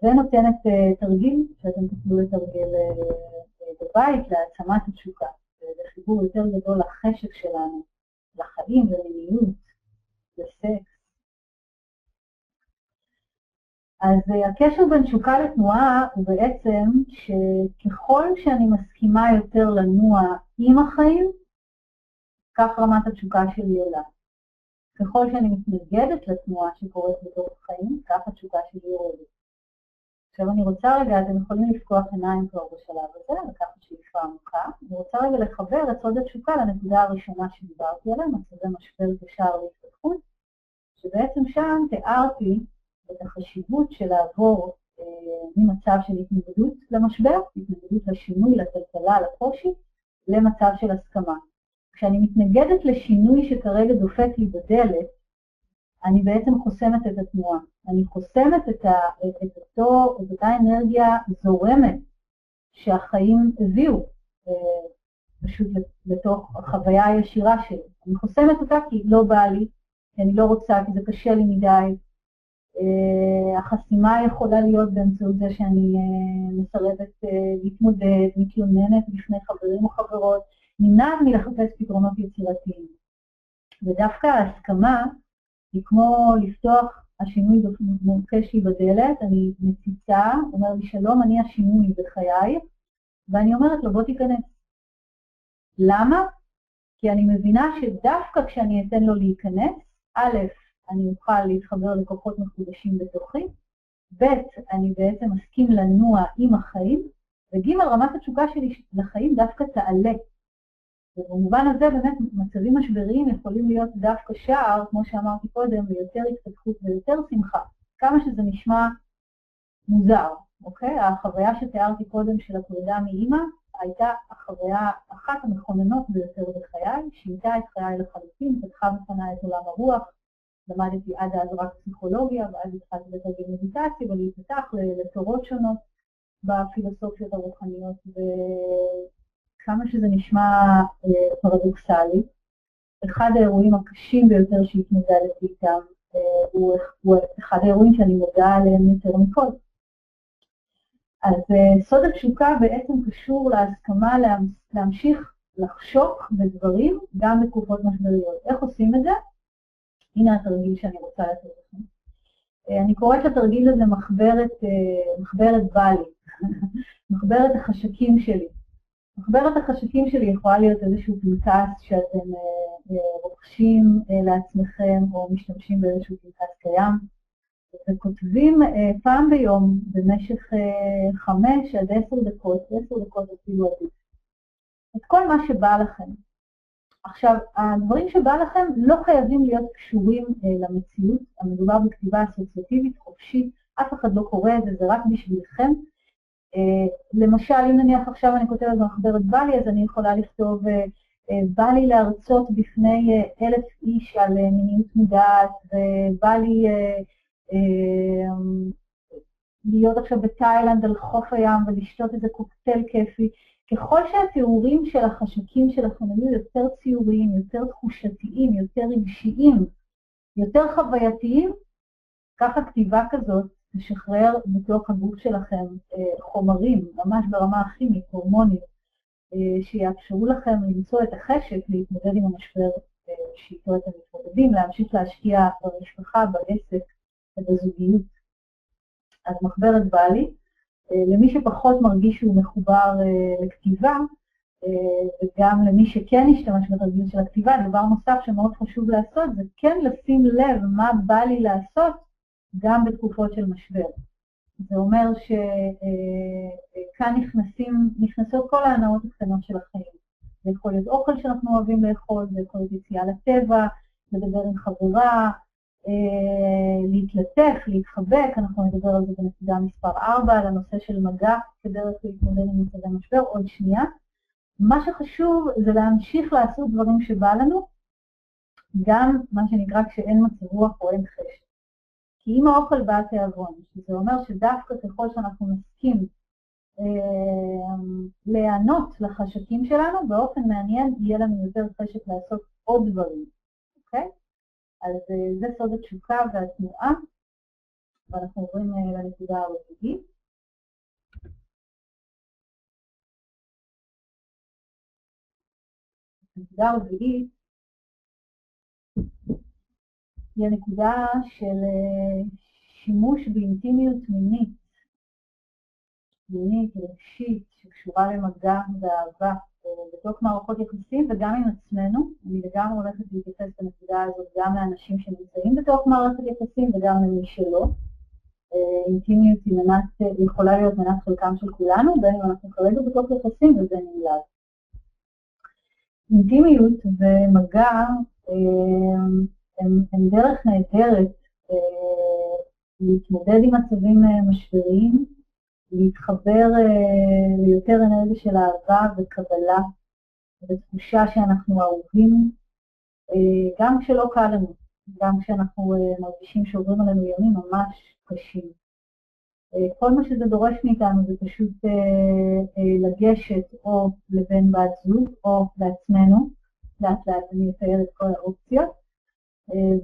ונותנת uh, תרגיל שאתם תוכלו לתרגל uh, בבית להעצמת התשוקה. זה חיבור יותר גדול לחשק שלנו, לחיים ולמיניות, לסקס. אז הקשר בין תשוקה לתנועה הוא בעצם שככל שאני מסכימה יותר לנוע עם החיים, כך רמת התשוקה שלי עולה. ככל שאני מתנגדת לתנועה שקורית בתוך החיים, כך התשוקה שלי יורדת. עכשיו אני רוצה רגע, אתם יכולים לפקוח עיניים כבר בשלב הזה, לקחת שאיפה עמוקה. אני רוצה רגע לחבר את סוד התשוקה לנקודה הראשונה שדיברתי עליה, מצבי משבר ושער להתפתחות, שבעצם שם תיארתי את החשיבות של לעבור אה, ממצב של התנגדות למשבר, התנגדות לשינוי, לטלטלה, לקושי, למצב של הסכמה. כשאני מתנגדת לשינוי שכרגע דופק לי בדלת, אני בעצם חוסמת את התנועה. אני חוסמת את, ה, את, אותו, את אותה אנרגיה זורמת שהחיים הביאו אה, פשוט לתוך החוויה הישירה שלי. אני חוסמת אותה כי לא בא לי, כי אני לא רוצה, כי זה קשה לי מדי. אה, החסימה יכולה להיות באמצעות זה שאני אה, מסרבת להתמודד, מתלוננת בפני חברים או חברות, נמנעת מלחפש פתרונות יצירתיים. ודווקא ההסכמה היא כמו לפתוח, השינוי מוקש לי בדלת, אני מציצה, אומר לי שלום, אני השינוי בחיי, ואני אומרת לו בוא תיכנס. למה? כי אני מבינה שדווקא כשאני אתן לו להיכנס, א', אני אוכל להתחבר לכוחות מחודשים בתוכי, ב', אני בעצם אסכים לנוע עם החיים, וג', רמת התשוקה שלי לחיים דווקא תעלה. ובמובן הזה באמת מצבים משבריים יכולים להיות דווקא שער, כמו שאמרתי קודם, ליותר התפתחות ויותר שמחה, כמה שזה נשמע מוזר, אוקיי? החוויה שתיארתי קודם של הפרידה מאימא הייתה החוויה, אחת המכוננות ביותר בחיי, שינתה את חיי לחלוטין, פתחה בפניי את עולם הרוח, למדתי עד אז רק פסיכולוגיה, ואז התחלתי לתרגיל מדיטציה ולהתפתח לתורות שונות בפילוסופיות הרוחניות, וכמה שזה נשמע אה, פרדוקסלי, אחד האירועים הקשים ביותר שהתמודדתי איתם אה, הוא, הוא אחד האירועים שאני מודה עליהם יותר מכל. אז אה, סוד התשוקה בעצם קשור להסכמה להמשיך לחשוק בדברים גם בתקופות משבריות. איך עושים את זה? הנה התרגיל שאני רוצה לתת לכם. אה, אני קוראת לתרגיל הזה מחברת, אה, מחברת בלי, מחברת החשקים שלי. מחברת החשקים שלי יכולה להיות איזשהו פנקס שאתם רוכשים לעצמכם או משתמשים באיזשהו פנקס קיים. וכותבים אה, פעם ביום במשך אה, חמש עד עשר דקות, עשר דקות אפילו עדיף, את כל מה שבא לכם. עכשיו, הדברים שבא לכם לא חייבים להיות קשורים אה, למציאות, המדובר בכתיבה אסוציאטיבית חופשית, אף אחד לא קורא את זה, זה רק בשבילכם. אה, למשל, אם נניח עכשיו אני כותבת במחברת בא לי, אז אני יכולה לכתוב אה, אה, בא לי להרצות בפני אלף איש על מיניות מודעת, ובא לי... אמ, להיות עכשיו בתאילנד על חוף הים ולשתות איזה קוקטייל כיפי. ככל שהתיאורים של החשקים שלכם היו יותר ציוריים, יותר תחושתיים, יותר רגשיים, יותר חווייתיים, ככה כתיבה כזאת תשחרר בתוך הגוף שלכם אה, חומרים, ממש ברמה הכימית, הורמונית, אה, שיאפשרו לכם למצוא את החשק להתמודד עם המשבר אה, שאיתו אתם מתמודדים, להמשיך להשקיע במשפחה, בעסק, ובזוגיות. אז מחברת בעלי, למי שפחות מרגיש שהוא מחובר לכתיבה, וגם למי שכן השתמש בתרגיל של הכתיבה, דבר נוסף שמאוד חשוב לעשות זה כן לשים לב מה בא לי לעשות גם בתקופות של משבר. זה אומר שכאן נכנסים, נכנסות כל ההנאות הקטנות של החיים. זה יכול להיות אוכל שאנחנו אוהבים לאכול, זה יכול להיות יציאה לטבע, לדבר עם חברה, אה, להתלטף, להתחבק, אנחנו נדבר על זה בנקודה מספר 4, על הנושא של מגע כדרך להתמודד עם מצבי משבר, עוד שנייה. מה שחשוב זה להמשיך לעשות דברים שבא לנו, גם מה שנקרא כשאין מצב רוח או אין חשק. כי אם האוכל בא תיאבון, שזה אומר שדווקא ככל שאנחנו נסכים אה, להיענות לחשקים שלנו, באופן מעניין יהיה לנו יותר חשק לעשות עוד דברים, אוקיי? אז אה, זה סוד התשוקה והתנועה, ואנחנו עוברים אה, לנקודה הרביעית. הנקודה הרביעית היא הנקודה של אה, שימוש באינטימיות מינית, מינית, רגשית, שקשורה למגע ואהבה. בתוך מערכות יחסים וגם עם עצמנו. אני לגמרי הולכת להתייחס בנקודה הזאת גם לאנשים שנמצאים בתוך מערכת יחסים וגם למי שלא. אה, אינטימיות היא מנת, יכולה להיות מנת חלקם של כולנו, בין אם אנחנו כרגע בתוך יחסים ובין אם לאו. אינטימיות ומגע אה, הם, הם דרך נהדרת אה, להתמודד עם מצבים משבריים להתחבר אה, ליותר אנרגיה של אהבה וקבלה ותחושה שאנחנו אהובים, אה, גם כשלא קל לנו, גם כשאנחנו אה, מרגישים שעוברים עלינו ימים ממש קשים. כל מה שזה דורש מאיתנו זה פשוט לגשת או לבן בת זוג או לעצמנו, לאט לאט אני אתאר את כל האופציות,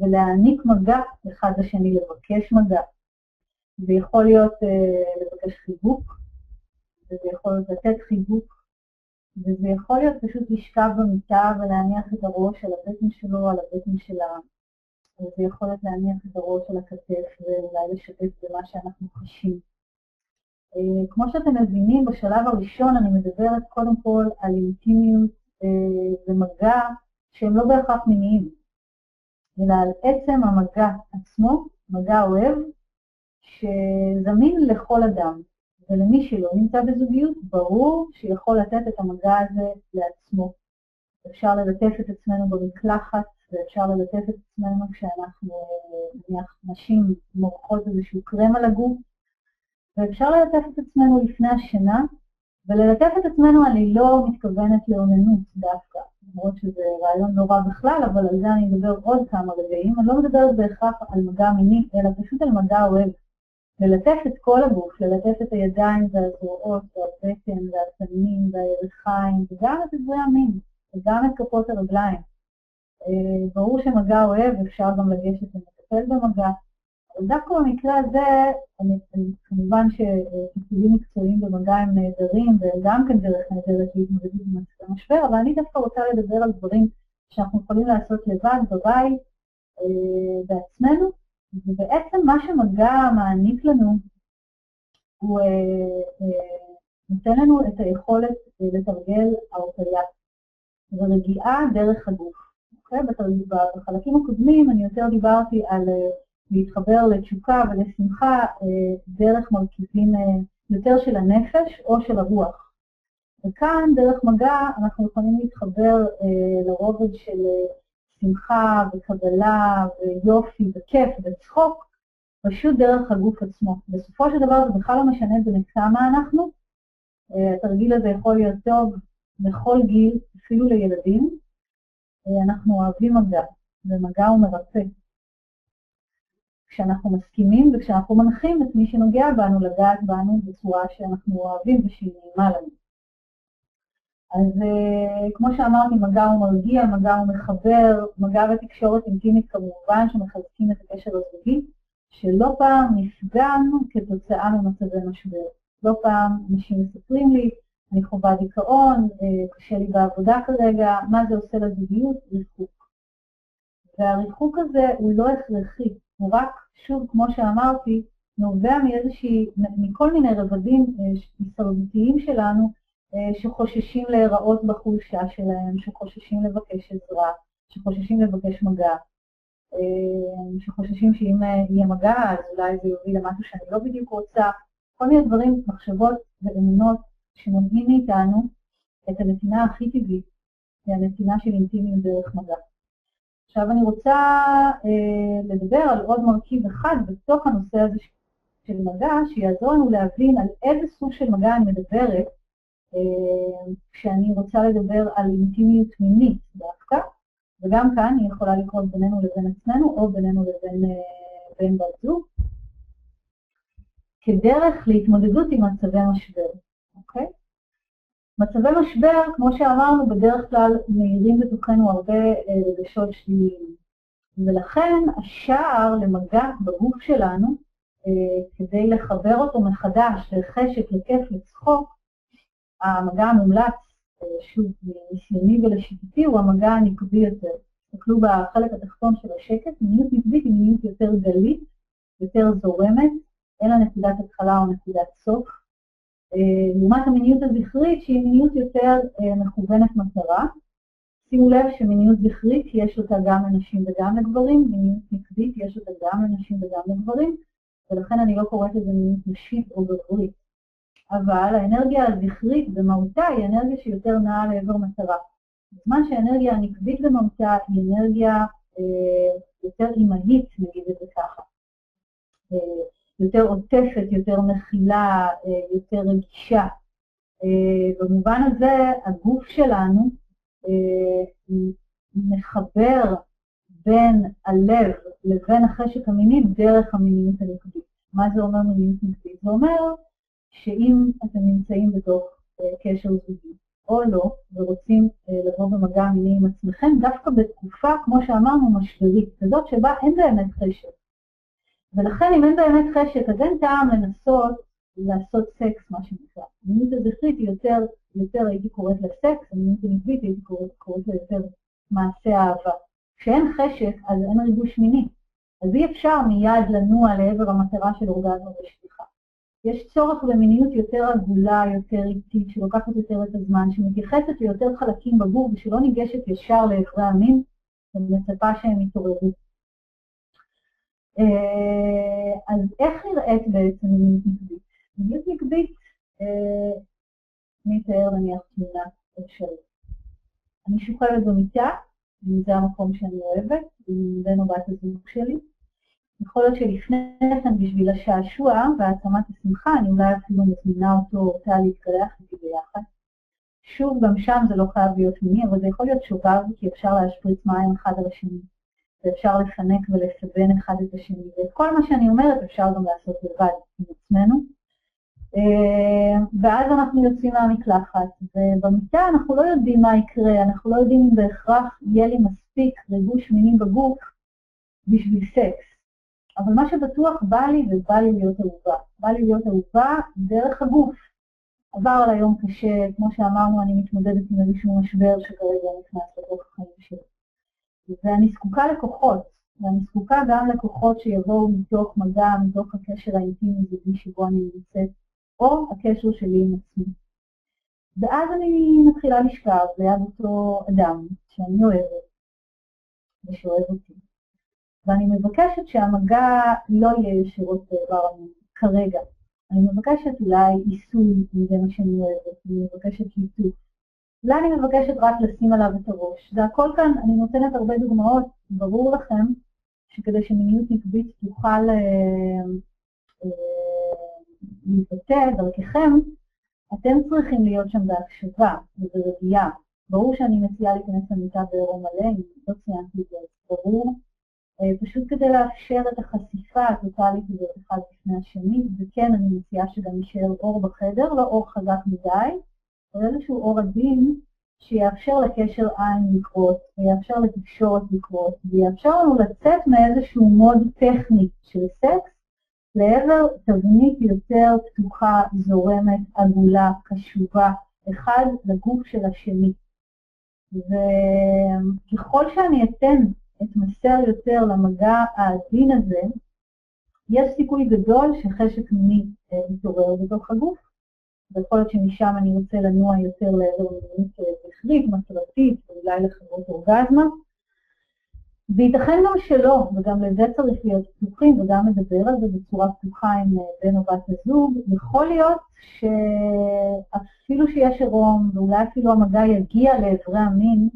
ולהעניק מגע אחד לשני, לבקש מגע, זה יכול להיות uh, לבקש חיבוק, וזה יכול להיות לתת חיבוק, וזה יכול להיות פשוט לשכב במיטה ולהניח את הראש על הבטן שלו, על הבטן שלה, אז זה יכולת להניח את הראש על הכתף ואולי לשתף במה שאנחנו חשים. אה, כמו שאתם מבינים, בשלב הראשון אני מדברת קודם כל על אינטימיות אה, ומגע שהם לא בהכרח מיניים, אלא על עצם המגע עצמו, מגע אוהב, שזמין לכל אדם, ולמי שלא נמצא בזוגיות, ברור שיכול לתת את המגע הזה לעצמו. אפשר ללטף את עצמנו במקלחת, ואפשר ללטף את עצמנו כשאנחנו, נניח, נשים מורחות איזשהו קרם על הגוף, ואפשר ללטף את עצמנו לפני השינה, וללטף את עצמנו אני לא מתכוונת לאוננות דווקא, למרות שזה רעיון לא רע בכלל, אבל על זה אני אדבר עוד כמה רגעים. אני לא מדברת בהכרח על מגע מיני, אלא פשוט על מגע אוהב. ללטף את כל הגוף, ללטף את הידיים והזרועות והבטן והפנים והירכיים, וגם את אזורי המין, וגם את כפות הרגליים. אה, ברור שמגע אוהב, אפשר גם לגשת ולטפל במגע, דווקא במקרה הזה, אני, אני, כמובן שטיפולים מקצועיים במגע הם נהדרים, וגם כן דרך נהדרת להתמודדות עם המשבר, אבל אני דווקא רוצה לדבר על דברים שאנחנו יכולים לעשות לבד, בבית, אה, בעצמנו, ובעצם מה שמגע מעניק לנו, הוא אה, אה, נותן לנו את היכולת אה, לתרגל הרפאיה ורגיעה דרך הגוף. אוקיי? בחלקים הקודמים אני יותר דיברתי על אה, להתחבר לתשוקה ולשמחה אה, דרך מרכיבים אה, יותר של הנפש או של הרוח. וכאן, דרך מגע, אנחנו יכולים להתחבר אה, לרובד של שמחה וקבלה ויופי וכיף וצחוק, פשוט דרך הגוף עצמו. בסופו של דבר זה בכלל לא משנה בני כמה אנחנו. התרגיל הזה יכול להיות טוב בכל גיל, אפילו לילדים. אנחנו אוהבים מגע, ומגע הוא מרפא. כשאנחנו מסכימים וכשאנחנו מנחים את מי שנוגע בנו לגעת בנו בצורה שאנחנו אוהבים ושהיא נעימה לנו. אז uh, כמו שאמרתי, מגע הוא מרגיע, מגע הוא מחבר, מגע ותקשורת אינטימית כמובן שמחזקים את הקשר הזוגי, שלא פעם נפגענו כתוצאה ממצבי משבר. לא פעם אנשים מספרים לי, אני חווה דיכאון, uh, קשה לי בעבודה כרגע, מה זה עושה לזוגיות? ריחוק. והריחוק הזה הוא לא הכרחי, הוא רק, שוב, כמו שאמרתי, נובע מאיזושהי, מכל מיני רבדים אה, הישרדותיים שלנו, אה, שחוששים להיראות בחולשה שלהם, שחוששים לבקש עזרה, שחוששים לבקש מגע, אה, שחוששים שאם יהיה מגע אז אולי זה יוביל למשהו שאני לא בדיוק רוצה, כל מיני דברים, מחשבות ואמונות שמונעים מאיתנו את הנתינה הכי טבעית, הנתינה של אינטימיות דרך מגע. עכשיו אני רוצה אה, לדבר על עוד מרכיב אחד בתוך הנושא הזה של מגע, שיעזור לנו להבין על איזה סוג של מגע אני מדברת אה, כשאני רוצה לדבר על אינטימיות מינית דווקא, וגם כאן היא יכולה לקרות בינינו לבין עצמנו או בינינו לבין אה, בן בת זוג, כדרך להתמודדות עם מצבי משבר, אוקיי? מצבי משבר, כמו שאמרנו, בדרך כלל מאירים בתוכנו הרבה אה, רגשות שליליים. ולכן השער למגע בגוף שלנו, אה, כדי לחבר אותו מחדש לחשק, לכיף, לצחוק, המגע המומלץ, אה, שוב, מניסיוני ולשיטתי, הוא המגע הנקבי יותר. תסתכלו בחלק התחתון של השקט, מיניות נקבית היא מיניות יותר גלית, יותר זורמת, אין לה נקודת התחלה או נקודת סוף. אה, לעומת המיניות הזכרית שהיא מיניות יותר אה, מכוונת מטרה. שימו לב שמיניות זכרית יש אותה גם לנשים וגם לגברים, מיניות נקבית יש אותה גם לנשים וגם לגברים, ולכן אני לא קוראת לזה מיניות נשית או גברית. אבל האנרגיה הזכרית במהותה היא אנרגיה שיותר נעה לעבר מטרה. בזמן שהאנרגיה הנקבית במהותה היא אנרגיה אה, יותר אימהית, נגיד את זה ככה. אה, יותר עוטפת, יותר מכילה, אה, יותר רגישה. אה, במובן הזה הגוף שלנו אה, מחבר בין הלב לבין החשק המיני דרך המיניות הנקבית. מה זה אומר מיניות נקבית? זה אומר שאם אתם נמצאים בתוך קשר זוגי או לא, ורוצים לבוא במגע מיני עם עצמכם, דווקא בתקופה, כמו שאמרנו, משברית, כזאת שבה אין באמת חשק. ולכן אם אין באמת חשק, אז אין טעם לנסות לעשות סקס, מה שנקרא. המיניות הזכרית היא יותר, יותר הייתי קוראת לה סקס, המיניות הנקבית הייתי קוראת, קוראת לה יותר מעשה אהבה. כשאין חשק, אז אין ריגוש מיני. אז אי אפשר מיד לנוע לעבר המטרה של אורגזמה ושליחה. יש צורך במיניות יותר עגולה, יותר איטית, שלוקחת יותר את הזמן, שמתייחסת ליותר חלקים בגוף ושלא ניגשת ישר לאיברי המין, ומצפה שהם יתעוררו. אה, אז איך נראית בעצם מיניות נקבית? מיניות אני אתאר נניח תמונה אפשרית. אני שוכבת במיטה, אם זה המקום שאני אוהבת, עם בן או בת הזוג שלי. יכול להיות שלפני כן, בשביל השעשוע והעצמת השמחה, אני אולי אפילו מזמינה אותו או אותה להתקלח איתי ביחד. שוב, גם שם זה לא חייב להיות מיני, אבל זה יכול להיות שובב, כי אפשר להשפריץ מים אחד על השני, ואפשר לפנק ולסבן אחד את השני, ואת כל מה שאני אומרת אפשר גם לעשות לבד עם עצמנו. אה, ואז אנחנו יוצאים מהמקלחת, ובמיטה אנחנו לא יודעים מה יקרה, אנחנו לא יודעים אם בהכרח יהיה לי מספיק ריגוש מינים בגוף בשביל סקס. אבל מה שבטוח בא לי, ובא לי להיות אהובה. בא לי להיות אהובה דרך הגוף. עבר על היום קשה, כמו שאמרנו, אני מתמודדת עם איזשהו משבר שכרגע נכנס לתוך החיים שלי. ואני זקוקה לכוחות, ואני זקוקה גם לכוחות שיבואו מתוך מגע, מתוך הקשר האינטימי זוגי שבו אני נמצאת, או הקשר שלי עם עצמי. ואז אני מתחילה לשכב ליד אותו אדם שאני אוהבת, ושאוהב אותי. ואני מבקשת שהמגע לא יהיה ישירות באיבר המין, כרגע. אני מבקשת אולי עיסוי, אם זה מה שאני אוהבת, אני מבקשת ליטוף. אולי אני מבקשת רק לשים עליו את הראש. זה הכל כאן, אני נותנת הרבה דוגמאות, ברור לכם שכדי שמיניות נקבית תוכל אה, אה, להתבטא דרככם, אתם צריכים להיות שם בהקשבה וברגיעה. ברור שאני מציעה להיכנס למיטה בעירום מלא, אם לא ציינתי את זה, ברור. אה, פשוט כדי לאפשר את החשיפה הטוטאלית הזאת אחד לפני השני, וכן, אני מציעה שגם יישאר אור בחדר, לא אור חזק מדי, איזשהו אור עדין שיאפשר לקשר עין לקרות, ויאפשר לתקשורת לקרות, ויאפשר לנו לצאת מאיזשהו מוד טכני של סקס לעבר תבנית יותר פתוחה, זורמת, עגולה, קשובה, אחד לגוף של השני. וככל שאני אתן אתמסר יותר למגע העדין הזה, יש סיכוי גדול שחשק מיני אה, יתעורר בתוך הגוף, ויכול להיות שמשם אני רוצה לנוע יותר לעבר מיניות זכרית, מטרתית, ואולי לחברות אורגזמה. וייתכן גם שלא, וגם לזה צריך להיות פתוחים, וגם לדבר על זה בצורה פתוחה עם אה, בן או בת הזוג. יכול להיות שאפילו שיש עירום, ואולי אפילו המגע יגיע לאיברי המין,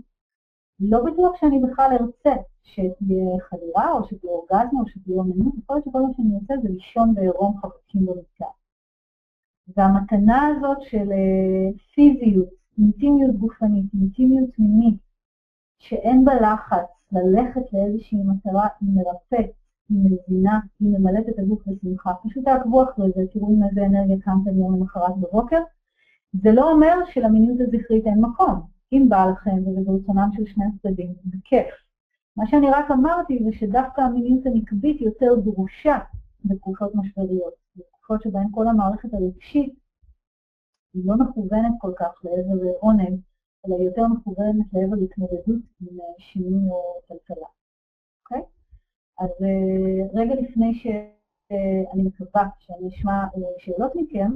לא בטוח שאני בכלל ארצה שתהיה חדירה, או שתהיה אורגזמה, או שתהיה אומנות, יכול להיות שכל מה שאני עושה זה לישון בעירום חבקים במיטה. והמתנה הזאת של אה, פיזיות, אינטימיות גופנית, אינטימיות מינית, שאין בה לחץ ללכת לאיזושהי מטרה, היא מרפאת, היא מבינה, היא ממלאת את הגוף בשמחה. פשוט תעקבו אחרי זה, תראו עם איזה אנרגיה קמתם יום למחרת בבוקר. זה לא אומר שלמיניות הזכרית אין מקום. אם בא לכם וזה ברצונם של שני הצדדים, זה כיף. מה שאני רק אמרתי זה שדווקא המיניות הנקבית יותר דרושה בתקופות משבריות, בתקופות שבהן כל המערכת הרגשית היא לא מכוונת כל כך לעבר עונג, אלא היא יותר מכוונת לעבר התמודדות עם שינוי או טלטלה. אוקיי? אז אה, רגע לפני שאני מקווה שאני אשמע אה, שאלות מכם,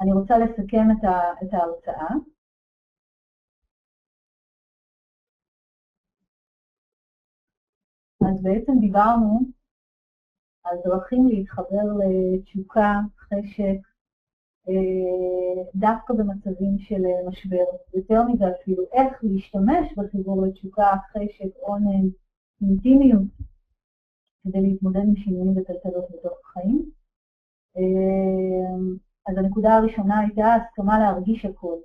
אני רוצה לסכם את ההרצאה. אז בעצם דיברנו על דרכים להתחבר לתשוקה, חשק, אה, דווקא במצבים של משבר. יותר מזה אפילו, איך להשתמש בחיבור לתשוקה, חשק, עונג, אינטימיות, כדי להתמודד עם שינויים וטלטלות בתוך החיים. אה, אז הנקודה הראשונה הייתה הסכמה להרגיש הכול.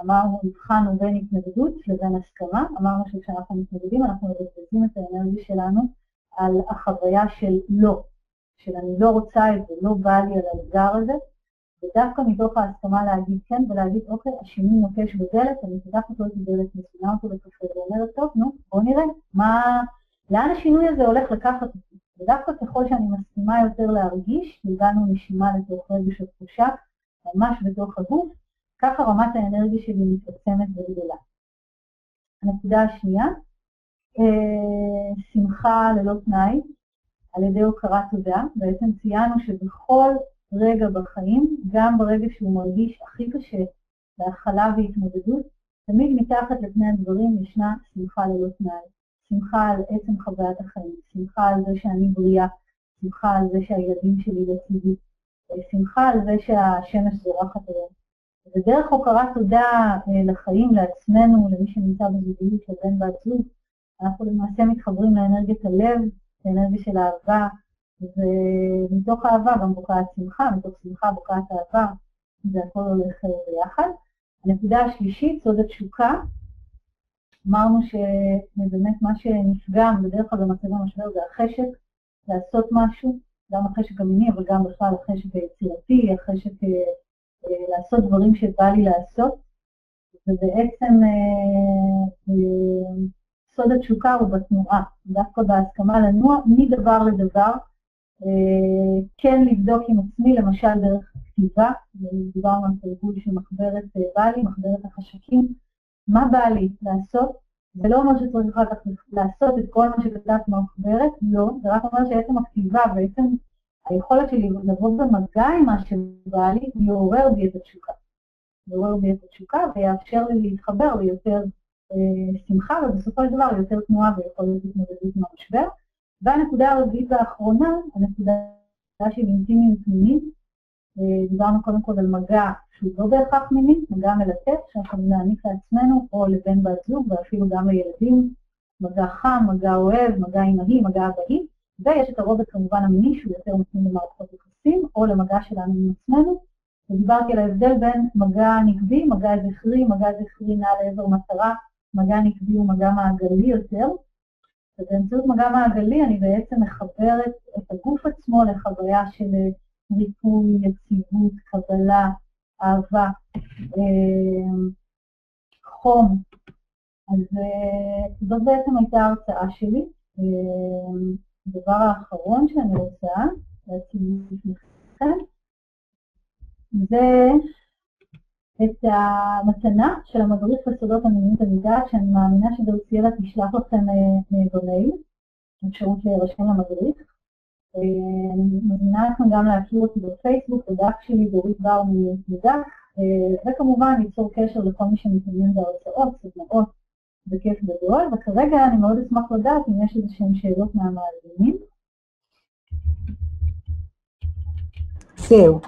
אמרנו, הבחנו בין התנגדות לבין הסכמה, אמרנו שכשאנחנו מתנגדים אנחנו מבזבזים את האנרגיה שלנו על החוויה של לא, של אני לא רוצה את זה, לא בא לי על האתגר הזה, ודווקא מתוך ההסכמה להגיד כן ולהגיד, אוקיי, השינוי נוקש בדלת, אני פותחת לו את הדלת, מזמינה אותו לקפה ואומרת, טוב, נו, בוא נראה, מה, לאן השינוי הזה הולך לקחת אותי. ודווקא ככל שאני מסכימה יותר להרגיש, הגענו נשימה לתוך רגש התחושה, ממש בתוך הגוף, ככה רמת האנרגיה שלי מתעצמת וגדולה. הנקודה השנייה, שמחה ללא תנאי על ידי הוקרת תודה. בעצם ציינו שבכל רגע בחיים, גם ברגע שהוא מרגיש הכי קשה בהכלה והתמודדות, תמיד מתחת לפני הדברים ישנה שמחה ללא תנאי. שמחה על עצם חוויית החיים, שמחה על זה שאני בריאה, שמחה על זה שהילדים שלי לצידי, שמחה על זה שהשמש זורחת היום. ודרך הוקרת תודה אה, לחיים, לעצמנו, למי שנמצא בזוגיות של בן זוג, אנחנו למעשה מתחברים לאנרגיית הלב, לאנרגיה של האהבה, ומתוך אהבה גם בוקעת שמחה, מתוך שמחה בוקעת אהבה, זה הכל הולך אה, ביחד. הנקודה השלישית, סוד התשוקה. אמרנו שבאמת מה שנפגם בדרך כלל במצבי המשבר זה החשק לעשות משהו, גם החשק המיני, אבל גם בכלל החשק היצירתי, החשק אה, אה, לעשות דברים שבא לי לעשות, ובעצם סוד התשוקה הוא בתנועה, דווקא בהסכמה לנוע מדבר לדבר, כן לבדוק עם עצמי, למשל דרך כתיבה, דיברנו על תרגול של מחברת בא לי, מחברת החשקים, מה בא לי לעשות, זה לא אומר שצריך אחר כך לעשות את כל מה שכתבת במחברת, לא, זה רק אומר שעצם הכתיבה ועצם היכולת שלי לבוא במגע עם מה שבא לי, יעורר בי את התשוקה. יעורר בי את התשוקה ויאפשר לי להתחבר ליותר אה, שמחה, ובסופו של דבר ליותר תנועה ויכולת להתמודדות עם המשבר. והנקודה הרביעית והאחרונה, הנקודה של אינטימיות אה, דיברנו קודם כל על מגע שהוא לא בהכרח מיני, מגע מלטף, שאנחנו להעניק לעצמנו או לבן בת זוג ואפילו גם לילדים, מגע חם, מגע אוהב, מגע אימהי, מגע אבאי, ויש את הרובד כמובן המיני שהוא יותר מתאים למערכות יחסים, או למגע שלנו עם עצמנו. ודיברתי על ההבדל בין מגע נקבי, מגע זכרי, מגע זכרי נע לעבר מטרה, מגע נקבי הוא מגע מעגלי יותר. ובאמצעות מגע מעגלי אני בעצם מחברת את הגוף עצמו לחוויה של ריפוי, יציבות, קבלה, אהבה, אה, חום. אז אה, זאת בעצם הייתה ההרצאה שלי. אה, הדבר האחרון שאני רוצה להציג בפניכם זה את המתנה של המדריך לסודות המיניות המדעת, שאני מאמינה שדרציאלה תשלח לכם במייל, אפשרות להירשם למדריך. אני מזמינה אתכם גם להכיר אותי בפייסבוק, בדף שלי, דורית בר מדף, וכמובן ליצור קשר לכל מי שמתעניין בהרצאות, סדנאות, בכיף גדול, וכרגע אני מאוד אשמח לדעת אם יש איזה שהן שאלות מהמאזינים. זהו.